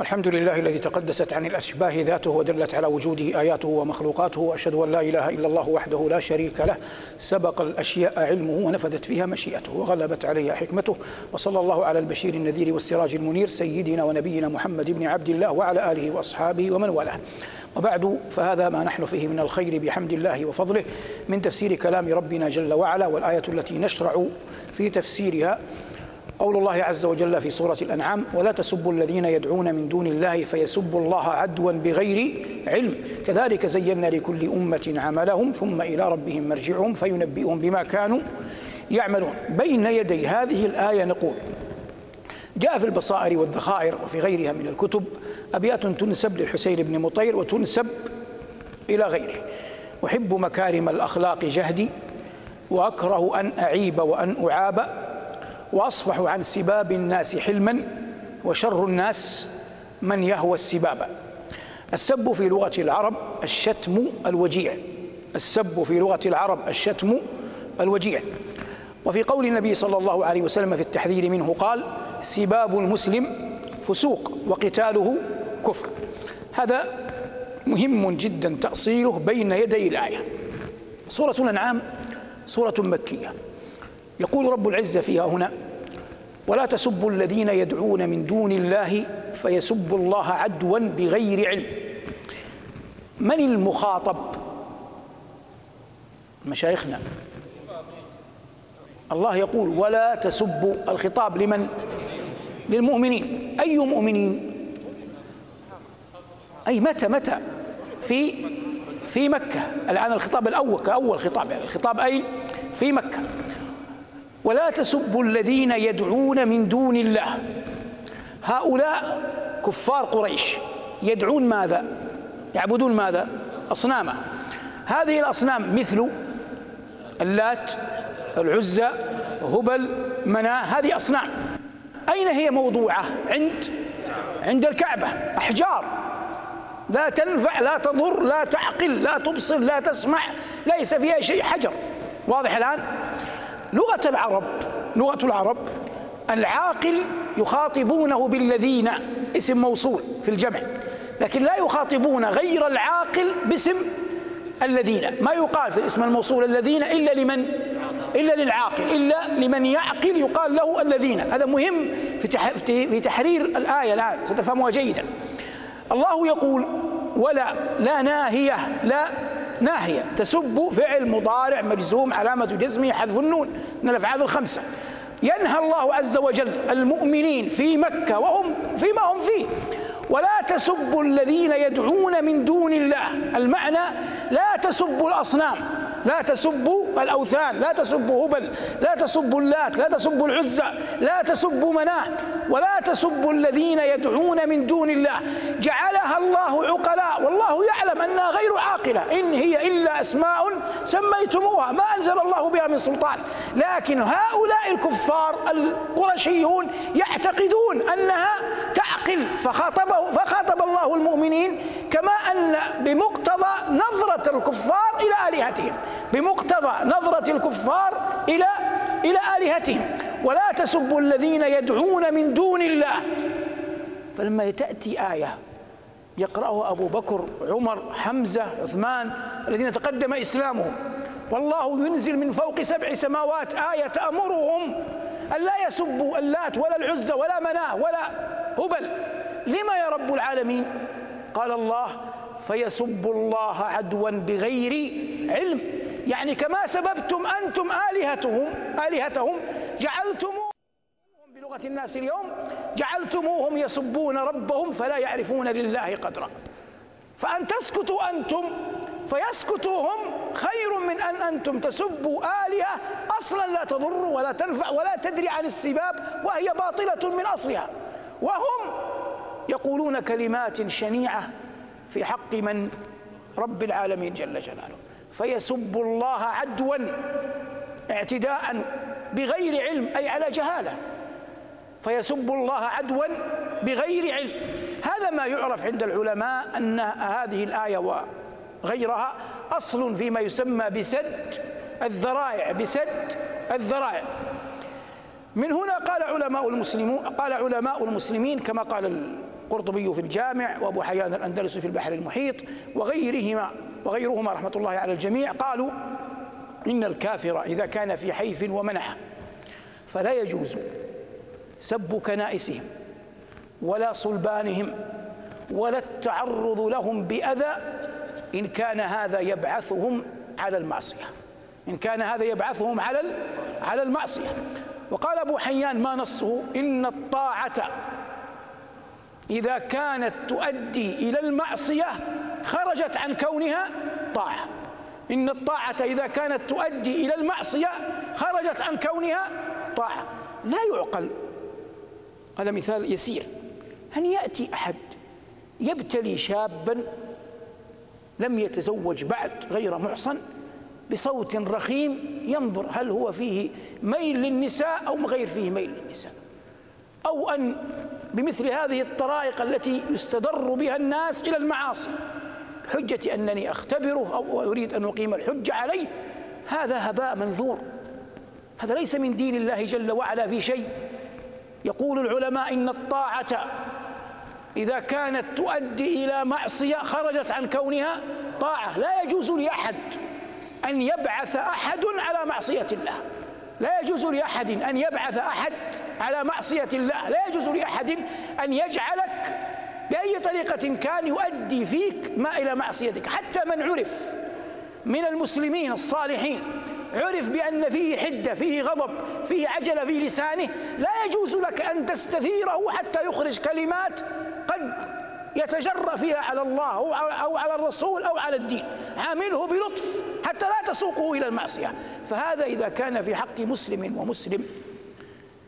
الحمد لله الذي تقدست عن الأشباه ذاته ودلت على وجوده آياته ومخلوقاته وأشهد أن لا إله إلا الله وحده لا شريك له. سبق الأشياء علمه ونفذت فيها مشيئته وغلبت عليها حكمته. وصلى الله على البشير النذير والسراج المنير سيدنا ونبينا محمد بن عبد الله وعلى آله وأصحابه ومن والاه. وبعد فهذا ما نحن فيه من الخير بحمد الله وفضله من تفسير كلام ربنا جل وعلا والآية التي نشرع في تفسيرها. قول الله عز وجل في سورة الأنعام ولا تسبوا الذين يدعون من دون الله فيسبوا الله عدوا بغير علم. كذلك زينا لكل أمة عملهم ثم إلى ربهم مرجعهم فينبئهم بما كانوا يعملون. بين يدي هذه الآية نقول جاء في البصائر والذخائر وفي غيرها من الكتب أبيات تنسب للحسين بن مطير وتنسب إلى غيره. أحب مكارم الأخلاق جهدي وأكره أن أعيب وأن أعاب وأصفح عن سباب الناس حلما وشر الناس من يهوى السباب. السب في لغة العرب الشتم الوجيع. السب في لغة العرب الشتم الوجيع. وفي قول النبي صلى الله عليه وسلم في التحذير منه قال سباب المسلم فسوق وقتاله كفر. هذا مهم جدا تأصيله بين يدي الآية. سورة الأنعام سورة مكية. يقول رب العزة فيها هنا ولا تسبوا الذين يدعون من دون الله فيسبوا الله عدوا بغير علم. من المخاطب؟ مشايخنا. الله يقول ولا تسبوا الخطاب لمن؟ للمؤمنين. أي مؤمنين؟ أي متى متى؟ في في مكة. الآن الخطاب الأول كأول خطاب يعني الخطاب أين؟ في مكة. ولا تسبوا الذين يدعون من دون الله. هؤلاء كفار قريش. يدعون ماذا؟ يعبدون ماذا؟ أصناما. هذه الأصنام مثل اللات العزى هبل مناة هذه أصنام. أين هي موضوعه عند عند الكعبة. أحجار. لا تنفع لا تضر لا تعقل لا تبصر لا تسمع ليس فيها شيء. حجر. واضح الآن؟ لغة العرب لغة العرب العاقل يخاطبونه بالذين اسم موصول في الجمع لكن لا يخاطبون غير العاقل باسم الذين. ما يقال في الاسم الموصول الذين إلا لمن؟ إلا للعاقل إلا لمن يعقل يقال له الذين. هذا مهم في في تحرير الآية الآن ستفهمها جيدا. الله يقول ولا لا ناهية لا ناهية تسب فعل مضارع مجزوم علامة جزمه حذف النون من الأفعال الخمسة. ينهى الله عز وجل المؤمنين في مكة وهم فيما هم فيه. ولا تسبوا الذين يدعون من دون الله. المعنى لا تسبوا الأصنام. لا تسبوا الأوثان لا تسبوا هبل لا تسبوا اللات لا تسبوا العزى لا تسبوا مناة ولا تسبوا الذين يدعون من دون الله. جعلها الله عقلاء والله يعلم أنها غير عاقلة. إن هي إلا أسماء سميتموها ما أنزل الله بها من سلطان. لكن هؤلاء الكفار القرشيون يعتقدون أنها تعقل فخاطبه فخاطب الله المؤمنين كما أن بمقتضى نظرة الكفار إلى آلهتهم. بمقتضى نظرة الكفار إلى إلى آلهتهم. ولا تسبوا الذين يدعون من دون الله. فلما تأتي آية يقرأها أبو بكر عمر حمزة عثمان الذين تقدم إسلامهم. والله ينزل من فوق سبع سماوات آية تأمرهم أن لا يسبوا اللات ولا العزى ولا مناة ولا هبل. لما يا رب العالمين؟ قال الله فيسب الله عدوا بغير علم. يعني كما سببتم أنتم آلهتهم آلهتهم جعلتموهم بلغة الناس اليوم جعلتموهم يسبون ربهم فلا يعرفون لله قدرا. فأن تسكتوا أنتم فيسكتوا هم خير من أن أنتم تسبوا آلهة أصلا لا تضر ولا تنفع ولا تدري عن السباب وهي باطلة من أصلها. وهم يقولون كلمات شنيعة في حق من؟ رب العالمين جل جلاله. فيسب الله عدوا اعتداء بغير علم أي على جهالة. فيسب الله عدوا بغير علم. هذا ما يعرف عند العلماء أن هذه الآية وغيرها أصل فيما يسمى بسد الذرائع بسد الذرائع. من هنا قال علماء المسلمون قال علماء المسلمين كما قال والقرطبي في الجامع وأبو حيان الأندلسي في البحر المحيط وغيرهما وغيرهما رحمة الله على الجميع قالوا إن الكافر إذا كان في حيف ومنعه فلا يجوز سب كنائسهم ولا صلبانهم ولا التعرض لهم بأذى إن كان هذا يبعثهم على المعصية. إن كان هذا يبعثهم على على المعصية. وقال أبو حيان ما نصه إن الطاعة إذا كانت تؤدي إلى المعصية خرجت عن كونها طاعة. إن الطاعة إذا كانت تؤدي إلى المعصية خرجت عن كونها طاعة. لا يعقل. هذا مثال يسير. أن يأتي أحد يبتلي شابا لم يتزوج بعد غير محصن بصوت رخيم ينظر هل هو فيه ميل للنساء أو غير فيه ميل للنساء؟ أو أن بمثل هذه الطرائق التي يستدر بها الناس إلى المعاصي. حجة أنني أختبره أو أريد أن أقيم الحجة عليه هذا هباء منذور هذا ليس من دين الله جل وعلا في شيء. يقول العلماء إن الطاعة إذا كانت تؤدي إلى معصية خرجت عن كونها طاعة. لا يجوز لأحد أن يبعث أحد على معصية الله. لا يجوز لأحد أن يبعث أحد على معصية الله. لا يجوز لأحد أن يجعلك بأي طريقة كان يؤدي فيك ما إلى معصيتك. حتى من عرف من المسلمين الصالحين عرف بأن فيه حدة فيه غضب فيه عجلة في لسانه لا يجوز لك أن تستثيره حتى يخرج كلمات قد يتجرأ فيها على الله أو على الرسول أو على الدين. عامله بلطف حتى لا تسوقه إلى المعصية. فهذا إذا كان في حق مسلم ومسلم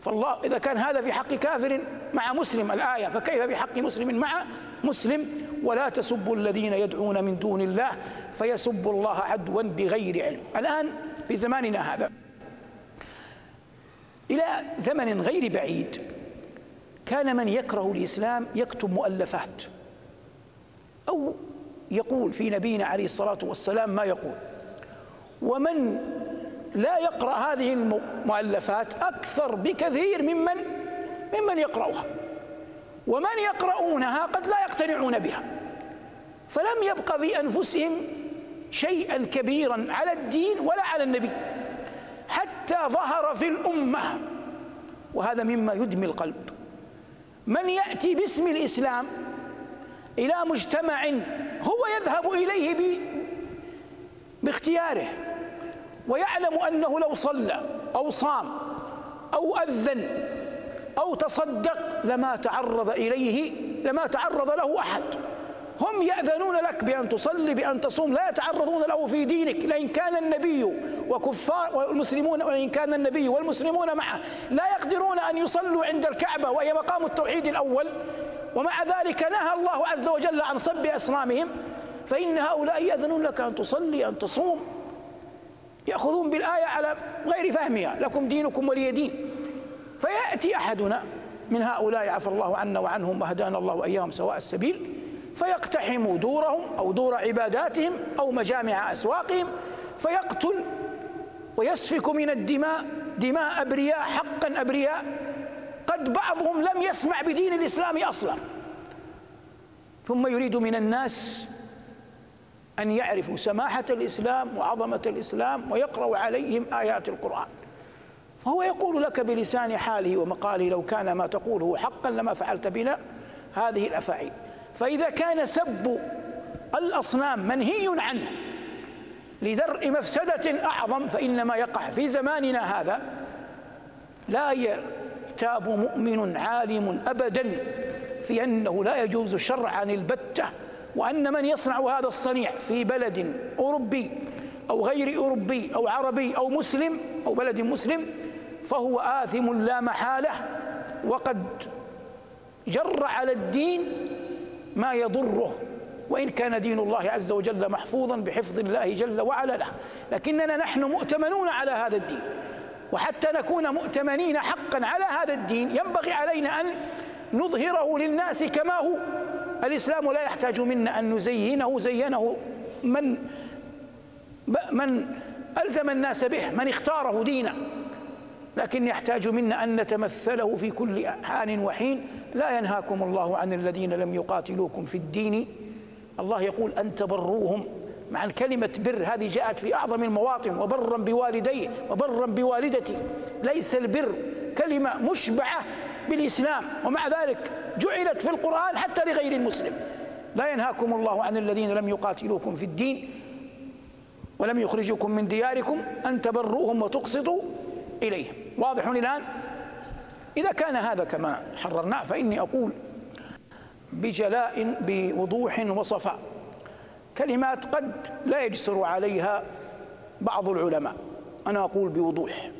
فالله إذا كان هذا في حق كافر مع مسلم الآية فكيف في حق مسلم مع مسلم؟ ولا تسبوا الذين يدعون من دون الله فيسبوا الله عدوا بغير علم. الآن في زماننا هذا إلى زمن غير بعيد كان من يكره الإسلام يكتب مؤلفات أو يقول في نبينا عليه الصلاة والسلام ما يقول. ومن لا يقرأ هذه المؤلفات أكثر بكثير ممن ممن يقرأها. ومن يقرؤونها قد لا يقتنعون بها. فلم يبق في أنفسهم شيئا كبيرا على الدين ولا على النبي حتى ظهر في الأمة. وهذا مما يدمي القلب. من يأتي باسم الإسلام إلى مجتمع هو يذهب إليه باختياره. ويعلم أنه لو صلى أو صام أو أذن أو تصدق لما تعرض إليه لما تعرض له أحد. هم يأذنون لك بأن تصلي بأن تصوم لا يتعرضون له في دينك. لئن كان النبي وكفار والمسلمون وإن كان النبي والمسلمون معه لا يقدرون أن يصلوا عند الكعبة وهي مقام التوحيد الأول. ومع ذلك نهى الله عز وجل عن صب أصنامهم. فإن هؤلاء يأذنون لك أن تصلي أن تصوم. يأخذون بالآية على غير فهمها لكم دينكم ولي دين. فيأتي أحدنا من هؤلاء عفى الله عنا وعنهم وهدانا الله وإياهم سواء السبيل فيقتحم دورهم أو دور عباداتهم أو مجامع أسواقهم فيقتل ويسفك من الدماء دماء أبرياء حقا أبرياء. قد بعضهم لم يسمع بدين الإسلام أصلا. ثم يريد من الناس أن يعرفوا سماحة الإسلام وعظمة الإسلام ويقرأ عليهم آيات القرآن. فهو يقول لك بلسان حاله ومقاله لو كان ما تقوله حقا لما فعلت بنا هذه الأفاعيل. فإذا كان سب الأصنام منهي عنه لدرء مفسدة أعظم فإنما يقع في زماننا هذا لا يرتاب مؤمن عالم أبدا في أنه لا يجوز شرعا البتة. وأن من يصنع هذا الصنيع في بلد أوروبي أو غير أوروبي أو عربي أو مسلم أو بلد مسلم فهو آثم لا محالة وقد جر على الدين ما يضره وإن كان دين الله عز وجل محفوظا بحفظ الله جل وعلا له. لكننا نحن مؤتمنون على هذا الدين. وحتى نكون مؤتمنين حقا على هذا الدين ينبغي علينا أن نظهره للناس كما هو. الإسلام لا يحتاج منا أن نزينه زينه من من ألزم الناس به من اختاره دينا. لكن يحتاج منا أن نتمثله في كل حان وحين. لا ينهاكم الله عن الذين لم يقاتلوكم في الدين. الله يقول أن تبروهم مع الكلمة بر هذه جاءت في أعظم المواطن وبرا بوالديه وبرا بوالدتي. ليس البر كلمة مشبعة بالإسلام ومع ذلك جعلت في القرآن حتى لغير المسلم. لا ينهاكم الله عن الذين لم يقاتلوكم في الدين ولم يخرجكم من دياركم أن تبروهم وتقسطوا إليهم. واضح الآن؟ إذا كان هذا كما حررناه فإني أقول بجلاء بوضوح وصفاء. كلمات قد لا يجسر عليها بعض العلماء. أنا أقول بوضوح.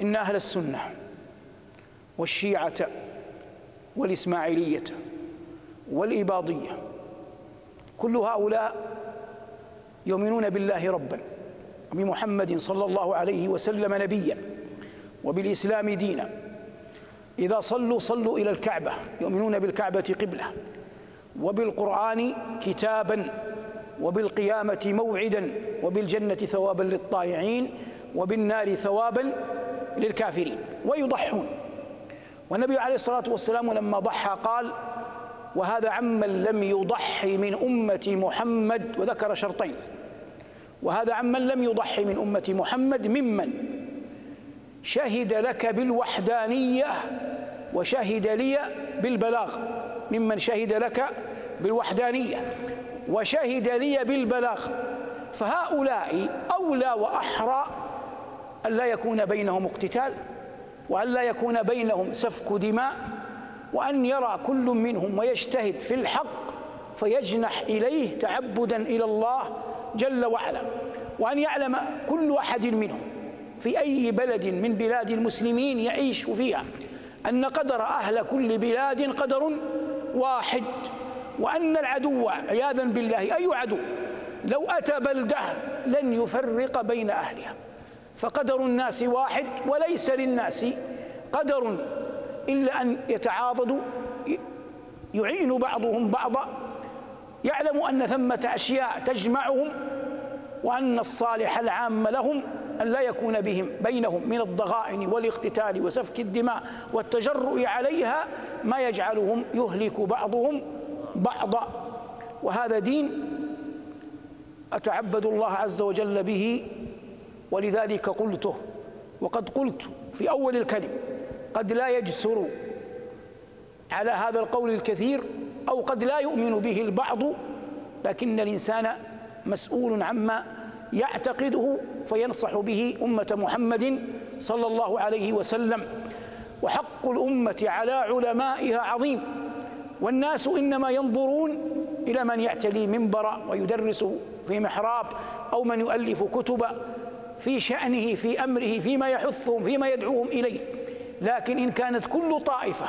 إن أهل السنة والشيعة والإسماعيلية والإباضية كل هؤلاء يؤمنون بالله ربا وبمحمد صلى الله عليه وسلم نبيا وبالإسلام دينا. إذا صلوا صلوا إلى الكعبة يؤمنون بالكعبة قبلة وبالقرآن كتابا وبالقيامة موعدا وبالجنة ثوابا للطائعين وبالنار ثوابا للكافرين. ويضحون. والنبي عليه الصلاة والسلام لما ضحى قال وهذا عمن لم يضحي من أمة محمد وذكر شرطين. وهذا عمن لم يضحي من أمة محمد ممن؟ شهد لك بالوحدانية وشهد لي بالبلاغ. ممن شهد لك بالوحدانية وشهد لي بالبلاغ. فهؤلاء أولى وأحرى أن لا يكون بينهم اقتتال. وأن لا يكون بينهم سفك دماء وأن يرى كل منهم ويجتهد في الحق فيجنح إليه تعبدا إلى الله جل وعلا وأن يعلم كل أحد منهم في أي بلد من بلاد المسلمين يعيش فيها أن قدر أهل كل بلاد قدر واحد وأن العدو عياذا بالله أي عدو لو أتى بلده لن يفرق بين أهلها. فقدر الناس واحد وليس للناس قدر إلا أن يتعاضدوا يعين بعضهم بعضا يعلم أن ثمة أشياء تجمعهم وأن الصالح العام لهم أن لا يكون بهم بينهم من الضغائن والاقتتال وسفك الدماء والتجرؤ عليها ما يجعلهم يهلك بعضهم بعضا. وهذا دين أتعبد الله عز وجل به ولذلك قلته وقد قلت في أول الكلم قد لا يجسر على هذا القول الكثير أو قد لا يؤمن به البعض لكن الإنسان مسؤول عما يعتقده فينصح به أمة محمد صلى الله عليه وسلم. وحق الأمة على علمائها عظيم والناس إنما ينظرون إلى من يعتلي منبرا ويدرس في محراب أو من يؤلف كتبا. في شأنه في أمره فيما يحثهم فيما يدعوهم إليه. لكن إن كانت كل طائفة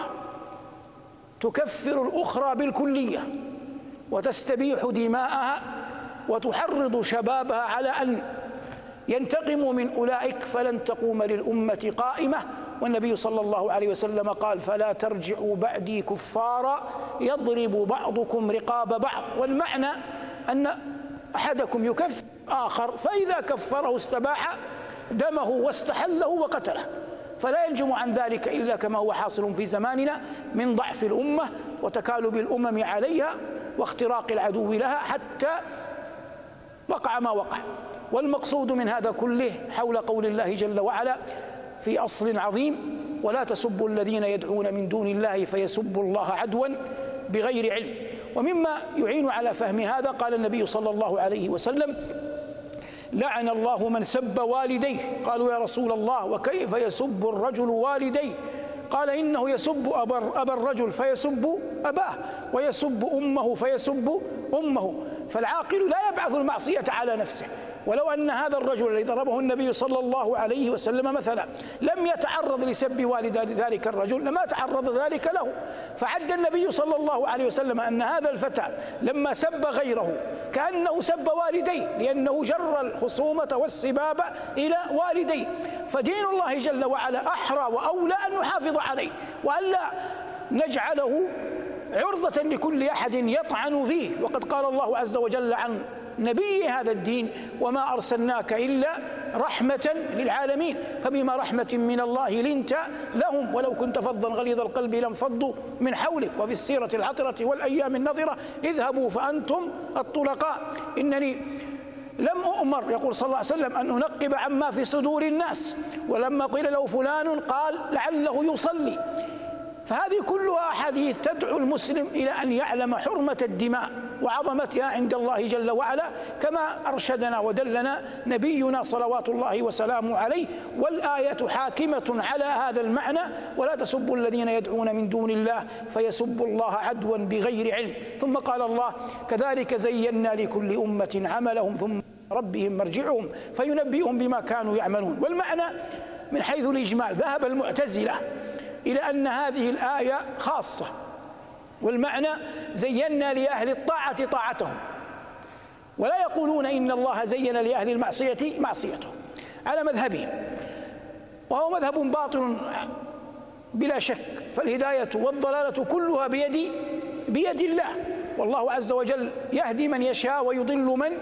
تكفر الأخرى بالكلية وتستبيح دماءها وتحرض شبابها على أن ينتقموا من أولئك فلن تقوم للأمة قائمة. والنبي صلى الله عليه وسلم قال فلا ترجعوا بعدي كفارا يضرب بعضكم رقاب بعض. والمعنى أن أحدكم يكفر آخر فإذا كفره استباح دمه واستحله وقتله. فلا ينجم عن ذلك إلا كما هو حاصل في زماننا من ضعف الأمة وتكالب الأمم عليها واختراق العدو لها حتى وقع ما وقع. والمقصود من هذا كله حول قول الله جل وعلا في أصل عظيم ولا تسبوا الذين يدعون من دون الله فيسبوا الله عدوا بغير علم. ومما يعين على فهم هذا قال النبي صلى الله عليه وسلم لعن الله من سب والديه. قالوا يا رسول الله وكيف يسب الرجل والديه؟ قال إنه يسب أبا, الرجل فيسب أباه ويسب أمه فيسب أمه. فالعاقل لا يبعث المعصية على نفسه. ولو أن هذا الرجل الذي ضربه النبي صلى الله عليه وسلم مثلا لم يتعرض لسب والد ذلك الرجل لما تعرض ذلك له. فعد النبي صلى الله عليه وسلم أن هذا الفتى لما سب غيره كأنه سب والديه لأنه جر الخصومة والسباب إلى والديه. فدين الله جل وعلا أحرى وأولى أن نحافظ عليه وألا نجعله عرضة لكل أحد يطعن فيه. وقد قال الله عز وجل عن نبي هذا الدين وما أرسلناك إلا رحمة للعالمين. فبما رحمة من الله لنت لهم ولو كنت فظا غليظ القلب لانفضوا من حولك. وفي السيرة العطرة والأيام النظرة اذهبوا فأنتم الطلقاء. إنني لم أؤمر يقول صلى الله عليه وسلم أن أنقب عما في صدور الناس. ولما قيل له فلان قال لعله يصلي. فهذه كلها أحاديث تدعو المسلم إلى أن يعلم حرمة الدماء وعظمتها عند الله جل وعلا كما أرشدنا ودلنا نبينا صلوات الله وسلامه عليه والآية حاكمة على هذا المعنى ولا تسبوا الذين يدعون من دون الله فيسبوا الله عدوا بغير علم. ثم قال الله كذلك زينا لكل أمة عملهم ثم ربهم مرجعهم فينبئهم بما كانوا يعملون والمعنى من حيث الإجمال ذهب المعتزلة إلى أن هذه الآية خاصة والمعنى زينا لأهل الطاعة طاعتهم. ولا يقولون إن الله زين لأهل المعصية معصيتهم. على مذهبهم. وهو مذهب باطل بلا شك فالهداية والضلالة كلها بيد بيد الله. والله عز وجل يهدي من يشاء ويضل من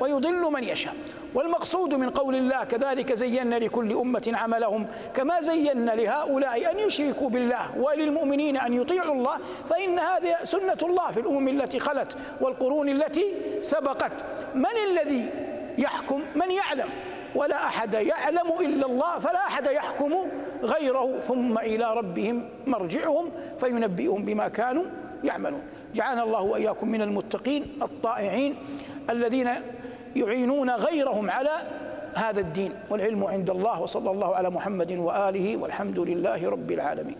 ويضل من يشاء. والمقصود من قول الله كذلك زينا لكل أمة عملهم كما زينا لهؤلاء أن يشركوا بالله وللمؤمنين أن يطيعوا الله فإن هذه سنة الله في الأمم التي خلت والقرون التي سبقت. من الذي يحكم؟ من يعلم؟ ولا أحد يعلم إلا الله فلا أحد يحكم غيره. ثم إلى ربهم مرجعهم فينبئهم بما كانوا يعملون. جعلنا الله وإياكم من المتقين الطائعين الذين يعينون غيرهم على هذا الدين والعلم عند الله وصلى الله على محمد وآله والحمد لله رب العالمين.